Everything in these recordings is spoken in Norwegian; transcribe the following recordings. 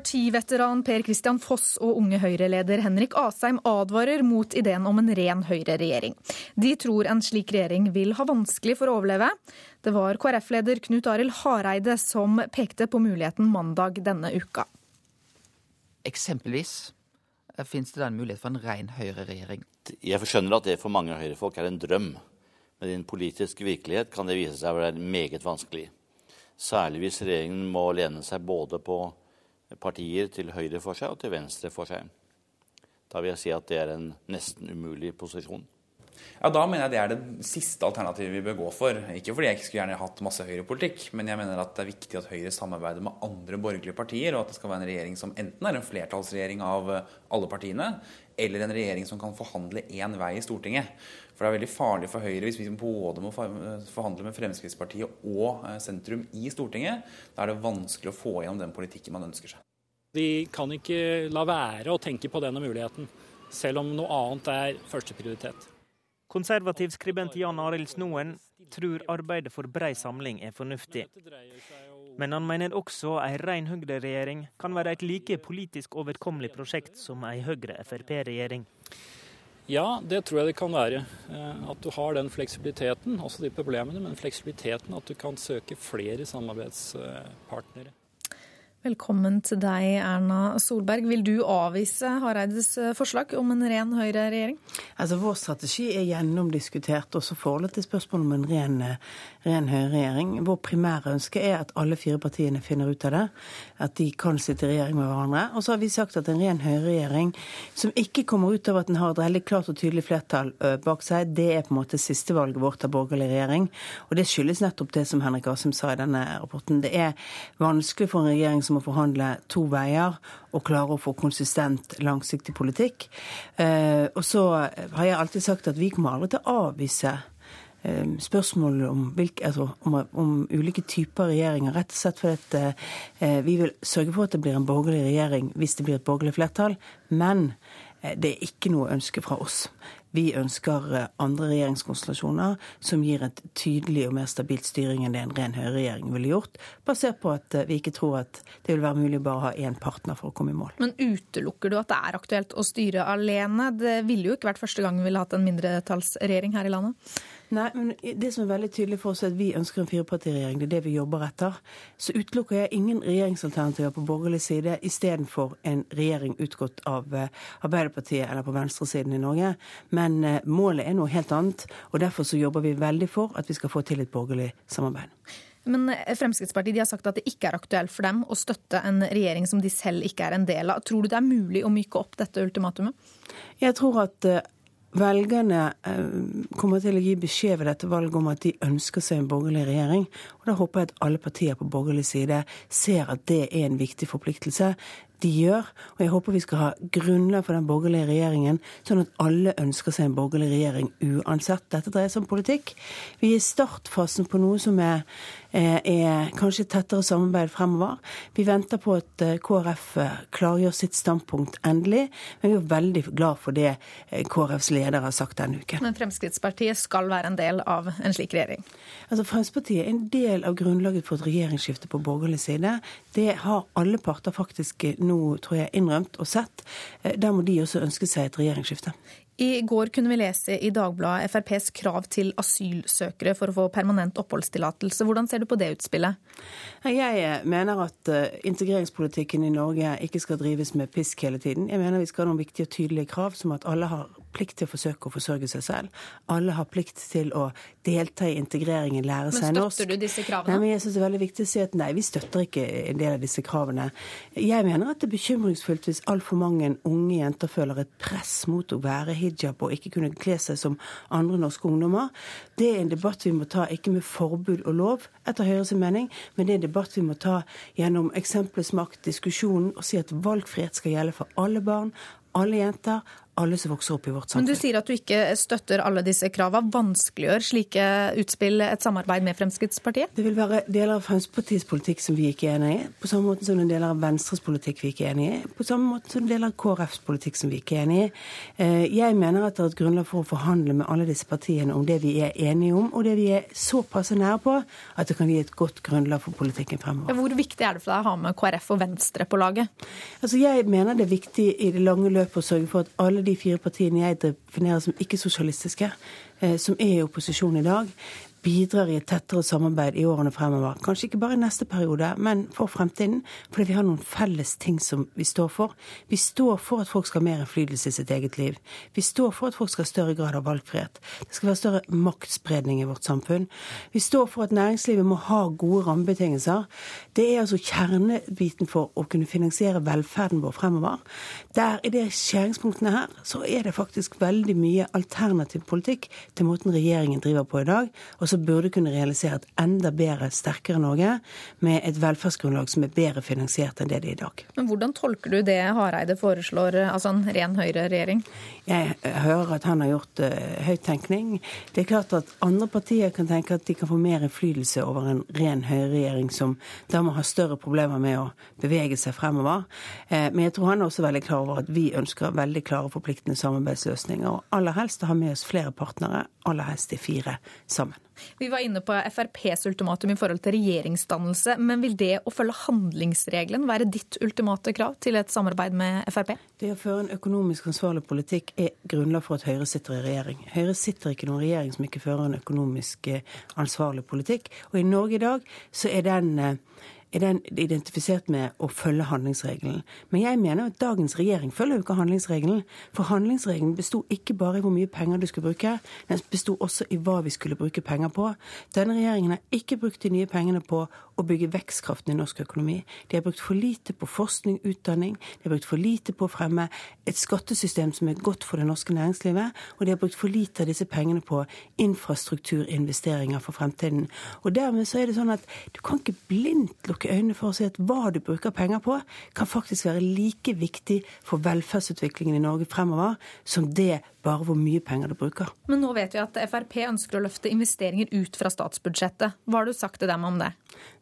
Partiveteran Per Christian Foss og unge Høyre-leder Henrik Asheim advarer mot ideen om en ren Høyre-regjering. De tror en slik regjering vil ha vanskelig for å overleve. Det var KrF-leder Knut Arild Hareide som pekte på muligheten mandag denne uka. Eksempelvis eh, finnes det da en mulighet for en ren Høyre-regjering? Jeg skjønner at det for mange Høyre-folk er en drøm. Men i den politiske virkelighet kan det vise seg å være meget vanskelig. Særlig hvis regjeringen må lene seg både på partier til høyre for seg og til venstre for seg. Da vil jeg si at det er en nesten umulig posisjon. Ja, Da mener jeg det er det siste alternativet vi bør gå for. Ikke fordi jeg ikke skulle gjerne hatt masse høyrepolitikk, men jeg mener at det er viktig at Høyre samarbeider med andre borgerlige partier, og at det skal være en regjering som enten er en flertallsregjering av alle partiene, eller en regjering som kan forhandle én vei i Stortinget. For det er veldig farlig for Høyre hvis vi både må forhandle med Fremskrittspartiet og eh, sentrum i Stortinget. Da er det vanskelig å få gjennom den politikken man ønsker seg. De kan ikke la være å tenke på denne muligheten, selv om noe annet er førsteprioritet. Konservativ skribent Jan Arild Snoen tror arbeidet for brei samling er fornuftig. Men han mener også ei ren Høyre-regjering kan være et like politisk overkommelig prosjekt som ei Høyre-Frp-regjering. Ja, det tror jeg det kan være. Eh, at du har den fleksibiliteten, også de problemene, men fleksibiliteten at du kan søke flere samarbeidspartnere. Velkommen til deg, Erna Solberg. Vil du avvise Hareides eh, forslag om en ren Høyre-regjering? Altså, Vår strategi er gjennomdiskutert også forholdet til spørsmålet om en ren, eh, ren Høyre-regjering. Vår primære ønske er at alle fire partiene finner ut av det, at de kan sitte i regjering med hverandre. Og så har vi sagt at en ren Høyre-regjering som ikke kommer ut av at den har et veldig klart og tydelig flertall bak seg, det er på en måte sistevalget vårt av borgerlig regjering. Og det skyldes nettopp det som Henrik Asheim sa i denne rapporten. Det er vanskelig for en regjering må forhandle to veier og klare å få konsistent, langsiktig politikk. Eh, og så har jeg alltid sagt at vi kommer aldri til å avvise eh, spørsmål om, hvilke, altså, om, om, ulike typer regjeringer, rett og slett fordi at eh, vi vil sørge for at det blir en borgerlig regjering hvis det blir et borgerlig flertall. Men det er ikke noe ønske fra oss. Vi ønsker eh, andre regjeringskonstellasjoner som gir et tydelig og mer stabilt styring enn det en ren høyreregjering ville gjort, basert på at eh, vi ikke tror at det vil være mulig å bare ha én partner for å komme i mål. Men utelukker du at det er aktuelt å styre alene? Det ville jo ikke vært første gang vi ville hatt en mindretallsregjering her i landet? Nei, men det som er veldig tydelig for oss, er at vi ønsker en firepartiregjering. Det er det vi jobber etter. Så utelukker jeg ingen regjeringsalternativer på borgerlig side istedenfor en regjering utgått av eh, Arbeiderpartiet eller på venstresiden i Norge. Men eh, målet er noe helt annet, og derfor så jobber vi veldig for at vi skal få til et borgerlig samarbeid. Men eh, Fremskrittspartiet har sagt at det ikke er aktuelt for dem å støtte en regjering som de selv ikke er en del av. Tror du det er mulig å myke opp dette ultimatumet? Jeg tror at Velgerne eh, kommer til å gi beskjed ved dette valget om at de ønsker seg en borgerlig regjering. Og Da håper jeg at alle partier på borgerlig side ser at det er en viktig forpliktelse de gjør. Og jeg håper vi skal ha grunnlag for den borgerlige regjeringen, sånn at alle ønsker seg en borgerlig regjering uansett. Dette dreier seg om politikk. Vi er i startfasen på noe som er er kanskje tettere samarbeid fremover. Vi venter på at eh, KrF eh, klargjør sitt standpunkt endelig, men vi er veldig glad for det KrFs leder har sagt denne uken. Men Fremskrittspartiet skal være en del av en slik regjering? Altså Fremskrittspartiet er en del av grunnlaget for et regjeringsskifte på borgerlig side. Det har alle parter faktisk nå, tror jeg, innrømt og sett. Der må de også ønske seg et regjeringsskifte. I går kunne vi lese i Dagbladet FrPs krav til asylsøkere for å få permanent oppholdstillatelse. Hvordan ser du på det utspillet? Jeg mener at eh, integreringspolitikken i Norge ikke skal drives med pisk hele tiden. Jeg mener vi skal ha noen viktige og tydelige krav, som at alle har plikt til å forsøke å forsørge seg selv. Alle har plikt til å delta i integreringen, lære seg norsk. Men støtter du disse kravene? Nei, men jeg synes det er veldig viktig å si at nei, vi støtter ikke en del av disse kravene. Jeg mener at det er bekymringsfullt hvis altfor mange unge jenter føler et press mot å være hijab og ikke kunne kle seg som andre norske ungdommer. Det er en debatt vi må ta ikke med forbud og lov, etter Høyres mening, men det er en debatt vi må ta gjennom eksempelets makt, diskusjonen, og si at valgfrihet skal gjelde for alle barn, alle jenter, alle som vokser opp i vårt Men du sier at du ikke støtter alle disse kravene. Vanskeliggjør slike utspill et samarbeid med Fremskrittspartiet? Det vil være deler av Fremskrittspartiets politikk som vi ikke er enig i, på samme måte som det er deler av Venstres politikk vi ikke er enig i, på samme måte som det er deler av KrFs politikk som vi ikke er enig i. Eh, Jeg mener at det er et grunnlag for å forhandle med alle disse partiene om det vi er enige om, og det vi er såpass nære på at det kan gi et godt grunnlag for politikken fremover. Hvor viktig er det for deg å ha med KrF og Venstre på laget? Altså Jeg mener det er viktig i det lange løpet å sørge for at alle de fire partiene jeg definerer som ikke-sosialistiske, eh, som er i opposisjon i dag, bidrar i et tettere samarbeid i årene fremover. Kanskje ikke bare i neste periode, men for fremtiden. Fordi vi har noen felles ting som vi står for. Vi står for at folk skal ha mer innflytelse i sitt eget liv. Vi står for at folk skal ha større grad av valgfrihet. Det skal være større maktspredning i vårt samfunn. Vi står for at næringslivet må ha gode rammebetingelser. Det er altså kjernebiten for å kunne finansiere velferden vår fremover. Der i de skjæringspunktene her, så er det faktisk veldig mye alternativ politikk til måten regjeringen driver på i dag. og som burde kunne realisere et enda bedre, sterkere Norge med et velferdsgrunnlag som er bedre finansiert enn det det er i dag. Men hvordan tolker du det Hareide foreslår, altså en ren høyreregjering? Jeg hører at han har gjort uh, høyttenkning. Det er klart at andre partier kan tenke at de kan få mer innflytelse over en ren høyreregjering som da må ha større problemer med å bevege seg fremover. Uh, men jeg tror han er også veldig klar over at vi ønsker veldig klare forpliktende samarbeidsløsninger. Og aller helst å ha med oss flere partnere, aller helst de fire sammen. Vi var inne på FrPs ultimatum i forhold til regjeringsdannelse, men vil det å følge handlingsregelen være ditt ultimate krav til et samarbeid med Frp? Det å føre en økonomisk ansvarlig politikk er grunnlag for at Høyre sitter i regjering. Høyre sitter ikke i noen regjering som ikke fører en økonomisk eh, ansvarlig politikk. Og i Norge i dag så er den eh, er den identifisert med å følge handlingsregelen. Men jeg mener at dagens regjering følger jo ikke handlingsregelen. For handlingsregelen besto ikke bare i hvor mye penger du skulle bruke, den besto også i hva vi skulle bruke penger på. Denne regjeringen har ikke brukt de nye pengene på å bygge vekstkraften i norsk økonomi. De har brukt for lite på forskning, utdanning, de har brukt for lite på å fremme et skattesystem som er godt for det norske næringslivet, og de har brukt for lite av disse pengene på infrastrukturinvesteringer for fremtiden. Og dermed så er det sånn at du kan ikke blindt lukke øynene for å si at hva du bruker penger på, kan faktisk være like viktig for velferdsutviklingen i Norge fremover som det bare hvor mye penger du bruker. Men nå vet vi at Frp ønsker å løfte investeringer ut fra statsbudsjettet. Hva har du sagt til dem om det?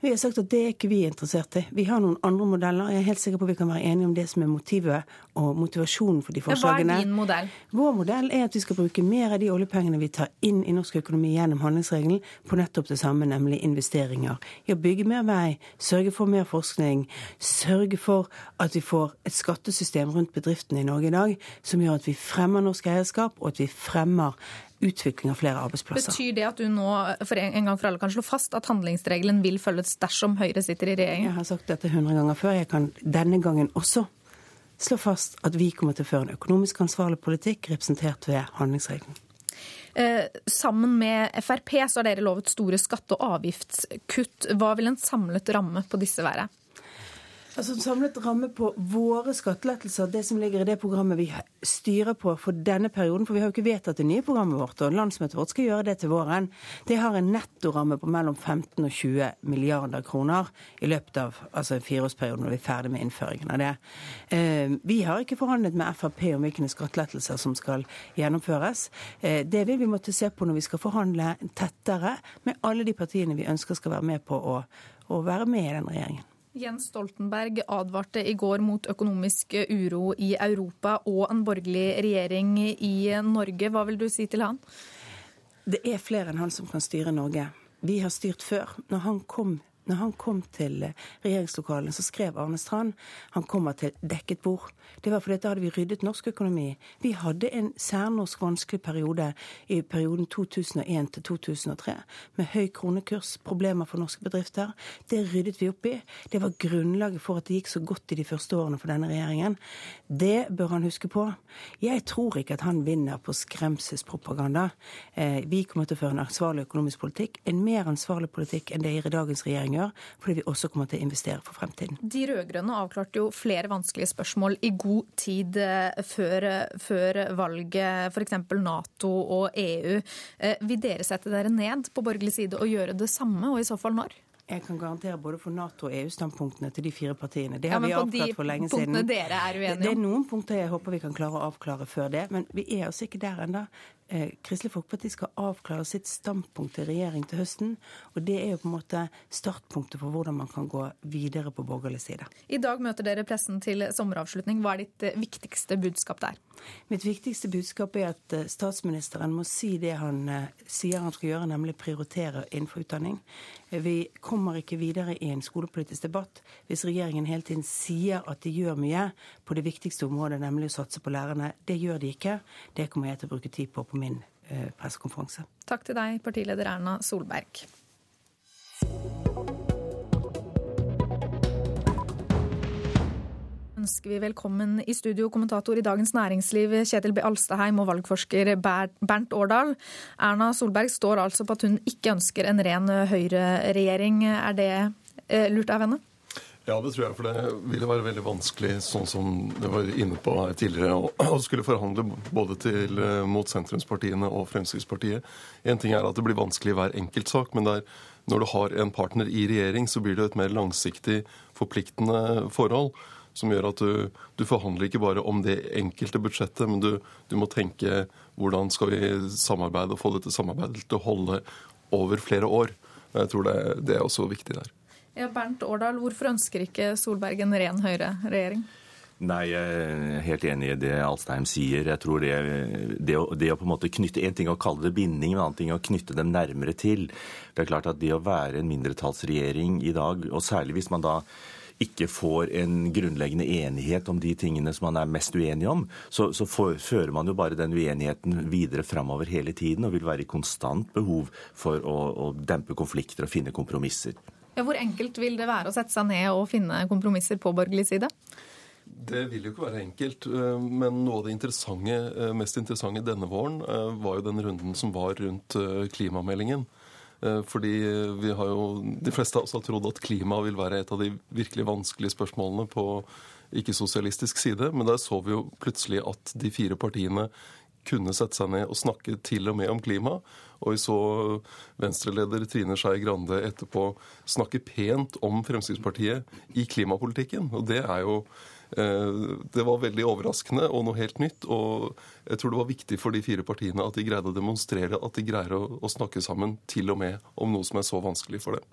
Vi har sagt at det er ikke vi interessert i. Vi har noen andre modeller. Jeg er helt sikker på at vi kan være enige om det som er motivet og motivasjonen for de forslagene. Hva er din modell? Vår modell er at vi skal bruke mer av de oljepengene vi tar inn i norsk økonomi gjennom handlingsregelen, på nettopp det samme, nemlig investeringer. I å bygge mer vei, sørge for mer forskning, sørge for at vi får et skattesystem rundt bedriftene i Norge i dag som gjør at vi fremmer norsk eierskap, og at vi fremmer utvikling av flere arbeidsplasser. Betyr det at du nå for en gang for alle kan slå fast at handlingsregelen vil følges dersom Høyre sitter i regjering? Jeg har sagt dette hundre ganger før. Jeg kan denne gangen også slå fast at vi kommer til å føre en økonomisk ansvarlig politikk representert ved handlingsregelen. Eh, sammen med Frp så har dere lovet store skatte- og avgiftskutt. Hva vil en samlet ramme på disse være? Altså En samlet ramme på våre skattelettelser, det som ligger i det programmet vi styrer på for denne perioden, for vi har jo ikke vedtatt det nye programmet vårt, og landsmøtet vårt skal gjøre det til våren, det har en nettoramme på mellom 15 og 20 milliarder kroner i løpet av altså en fireårsperiode når vi er ferdig med innføringen av det. Eh, vi har ikke forhandlet med Frp om hvilke skattelettelser som skal gjennomføres. Eh, det vil vi måtte se på når vi skal forhandle tettere med alle de partiene vi ønsker skal være med på å, å være med i den regjeringen. Jens Stoltenberg advarte i går mot økonomisk uro i Europa og en borgerlig regjering i Norge. Hva vil du si til han? Det er flere enn han som kan styre Norge. Vi har styrt før. Når han kom når han kom til regjeringslokalene, så skrev Arne Strand han kommer til dekket bord. Det var fordi da hadde vi ryddet norsk økonomi. Vi hadde en særnorsk vanskelig periode i perioden 2001 til 2003 med høy kronekurs, problemer for norske bedrifter. Det ryddet vi opp i. Det var grunnlaget for at det gikk så godt i de første årene for denne regjeringen. Det bør han huske på. Jeg tror ikke at han vinner på skremselspropaganda. Vi kommer til å føre en ansvarlig økonomisk politikk, en mer ansvarlig politikk enn det i dagens regjering gjør, fordi vi også kommer til å investere for fremtiden. De rød-grønne avklarte jo flere vanskelige spørsmål i god tid før, før valget, f.eks. Nato og EU. Vil dere sette dere ned på borgerlig side og gjøre det samme, og i så fall når? Jeg kan garantere både for Nato- og EU-standpunktene til de fire partiene. Det har ja, vi avklart for lenge siden. Dere er. Det er noen punkter jeg håper vi kan klare å avklare før det. Men vi er altså ikke der ennå. Eh, Kristelig Folkeparti skal avklare sitt standpunkt til regjering til høsten. Og det er jo på en måte startpunktet for hvordan man kan gå videre på borgerlig side. I dag møter dere pressen til sommeravslutning. Hva er ditt eh, viktigste budskap der? Mitt viktigste budskap er at eh, statsministeren må si det han sier han skal gjøre, nemlig prioritere innenfor utdanning. Vi kommer ikke videre i en skolepolitisk debatt hvis regjeringen hele tiden sier at de gjør mye på det viktigste området, nemlig å satse på lærerne. Det gjør de ikke. Det kommer jeg til å bruke tid på på min eh, pressekonferanse. Takk til deg, partileder Erna Solberg. Ønsker vi velkommen i studio kommentator i Dagens Næringsliv Kjetil B. Alstaheim og valgforsker Bernt Årdal. Erna Solberg står altså på at hun ikke ønsker en ren høyreregjering. Er det eh, lurt av henne? Ja, det tror jeg. For det ville være veldig vanskelig, sånn som det var inne på her tidligere, å skulle forhandle både til, eh, mot sentrumspartiene og Fremskrittspartiet. En ting er at det blir vanskelig i hver enkeltsak, men der, når du har en partner i regjering, så blir det et mer langsiktig, forpliktende forhold. Som gjør at du, du forhandler ikke bare om det enkelte budsjettet, men du, du må tenke hvordan skal vi samarbeide og få dette samarbeidet til å holde over flere år. Jeg tror det, det er også viktig der. Ja, Bernt Årdal, hvorfor ønsker ikke Solberg en ren Høyre-regjering? Nei, jeg er helt enig i det Alstheim sier. Jeg tror det, det, å, det, å, på en måte knytte En ting å kalle det binding, en annen ting å knytte dem nærmere til. Det er klart at det å være en mindretallsregjering i dag, og særlig hvis man da ikke får en grunnleggende enighet om de tingene som man er mest uenig om, så, så for, fører man jo bare den uenigheten videre framover hele tiden og vil være i konstant behov for å, å dempe konflikter og finne kompromisser. Ja, hvor enkelt vil det være å sette seg ned og finne kompromisser på borgerlig side? Det vil jo ikke være enkelt, eh, men noe av det interessante, eh, mest interessante denne våren eh, var jo den runden som var rundt klimameldingen. Fordi vi har jo, De fleste av oss har trodd at klima vil være et av de virkelig vanskelige spørsmålene på ikke-sosialistisk side, men der så vi jo plutselig at de fire partiene kunne sette seg ned og snakke til og med om klima. Og vi så Venstre-leder Trine Skei Grande etterpå snakke pent om Fremskrittspartiet i klimapolitikken. Og det er jo eh, det var veldig overraskende og noe helt nytt. Og jeg tror det var viktig for de fire partiene at de greide å demonstrere at de greier å, å snakke sammen til og med om noe som er så vanskelig for dem.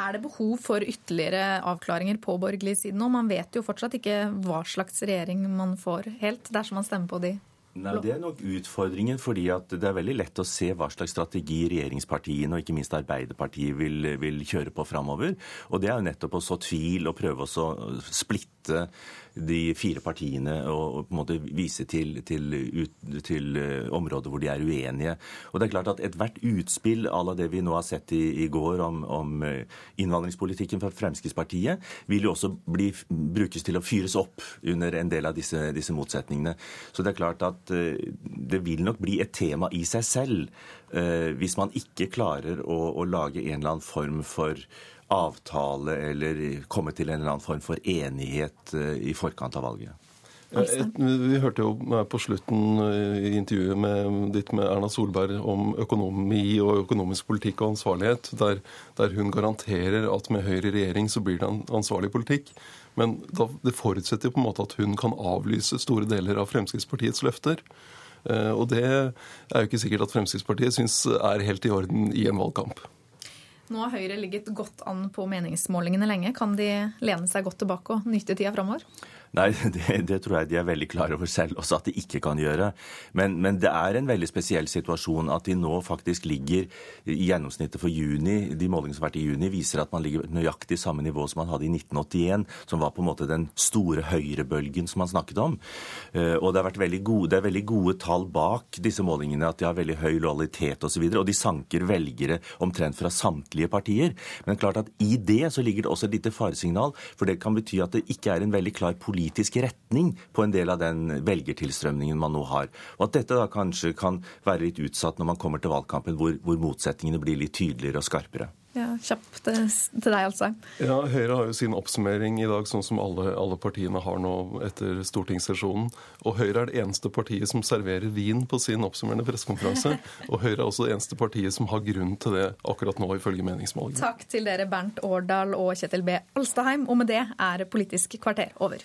Er det behov for ytterligere avklaringer på borgerlig side nå? Man vet jo fortsatt ikke hva slags regjering man får helt dersom man stemmer på de Nei, Det er nok utfordringen, fordi at det er veldig lett å se hva slags strategi regjeringspartiene og ikke minst Arbeiderpartiet vil, vil kjøre på framover. Og det er jo nettopp å så tvil og prøve å splitte de fire partiene og, på en måte vise til, til, ut, til, eh, områder hvor de er uenige. Og det er klart at Ethvert utspill à la det vi nå har sett i, i går om, om, eh, innvandringspolitikken fra Fremskrittspartiet, vil jo også bli, brukes til å fyres opp under en del av disse, disse motsetningene. Så det er klart at eh, det vil nok bli et tema i seg selv hvis man ikke klarer å, å lage en eller annen form for avtale eller komme til en eller annen form for enighet eh, i forkant av valget? Vi hørte jo på slutten i intervjuet med, ditt med Erna Solberg om økonomi og økonomisk politikk og ansvarlighet, der, der hun garanterer at med Høyre i regjering så blir det en ansvarlig politikk. Men da, det forutsetter jo på en måte at hun kan avlyse store deler av Fremskrittspartiets løfter. Eh, og det er jo ikke sikkert at Fremskrittspartiet syns er helt i orden i en valgkamp. Nå har Høyre ligget godt an på meningsmålingene lenge. Kan de lene seg godt tilbake og nyte tida framover? Nei, det, det, tror jeg de er veldig klar over selv også at de ikke kan gjøre. Men, men, det er en veldig spesiell situasjon at de nå faktisk ligger i gjennomsnittet for juni. De målingene som har vært i juni, viser at man ligger nøyaktig samme nivå som man hadde i 1981, som var på en måte den store høyrebølgen som man snakket om. Eh, og det, har vært veldig gode, det er veldig gode tall bak disse målingene, at de har veldig høy lojalitet osv. Og, så og de sanker velgere omtrent fra samtlige partier. Men klart at i det så ligger det også et lite faresignal, for det kan bety at det ikke er en veldig klar politisk politisk retning på en del av den velgertilstrømningen man nå har. Og at dette da kanskje kan være litt utsatt når man kommer til valgkampen, hvor, hvor motsetningene blir litt tydeligere og skarpere. Ja, kjapt til deg, altså. Ja, Høyre har jo sin oppsummering i dag, sånn som alle, alle partiene har nå etter stortingssesjonen. Og Høyre er det eneste partiet som serverer vin på sin oppsummerende pressekonferanse. Og Høyre er også det eneste partiet som har grunn til det akkurat nå, ifølge meningsmålingene. Takk til dere Bernt Årdal og Kjetil B. Alstaheim. Og med det er Politisk kvarter over.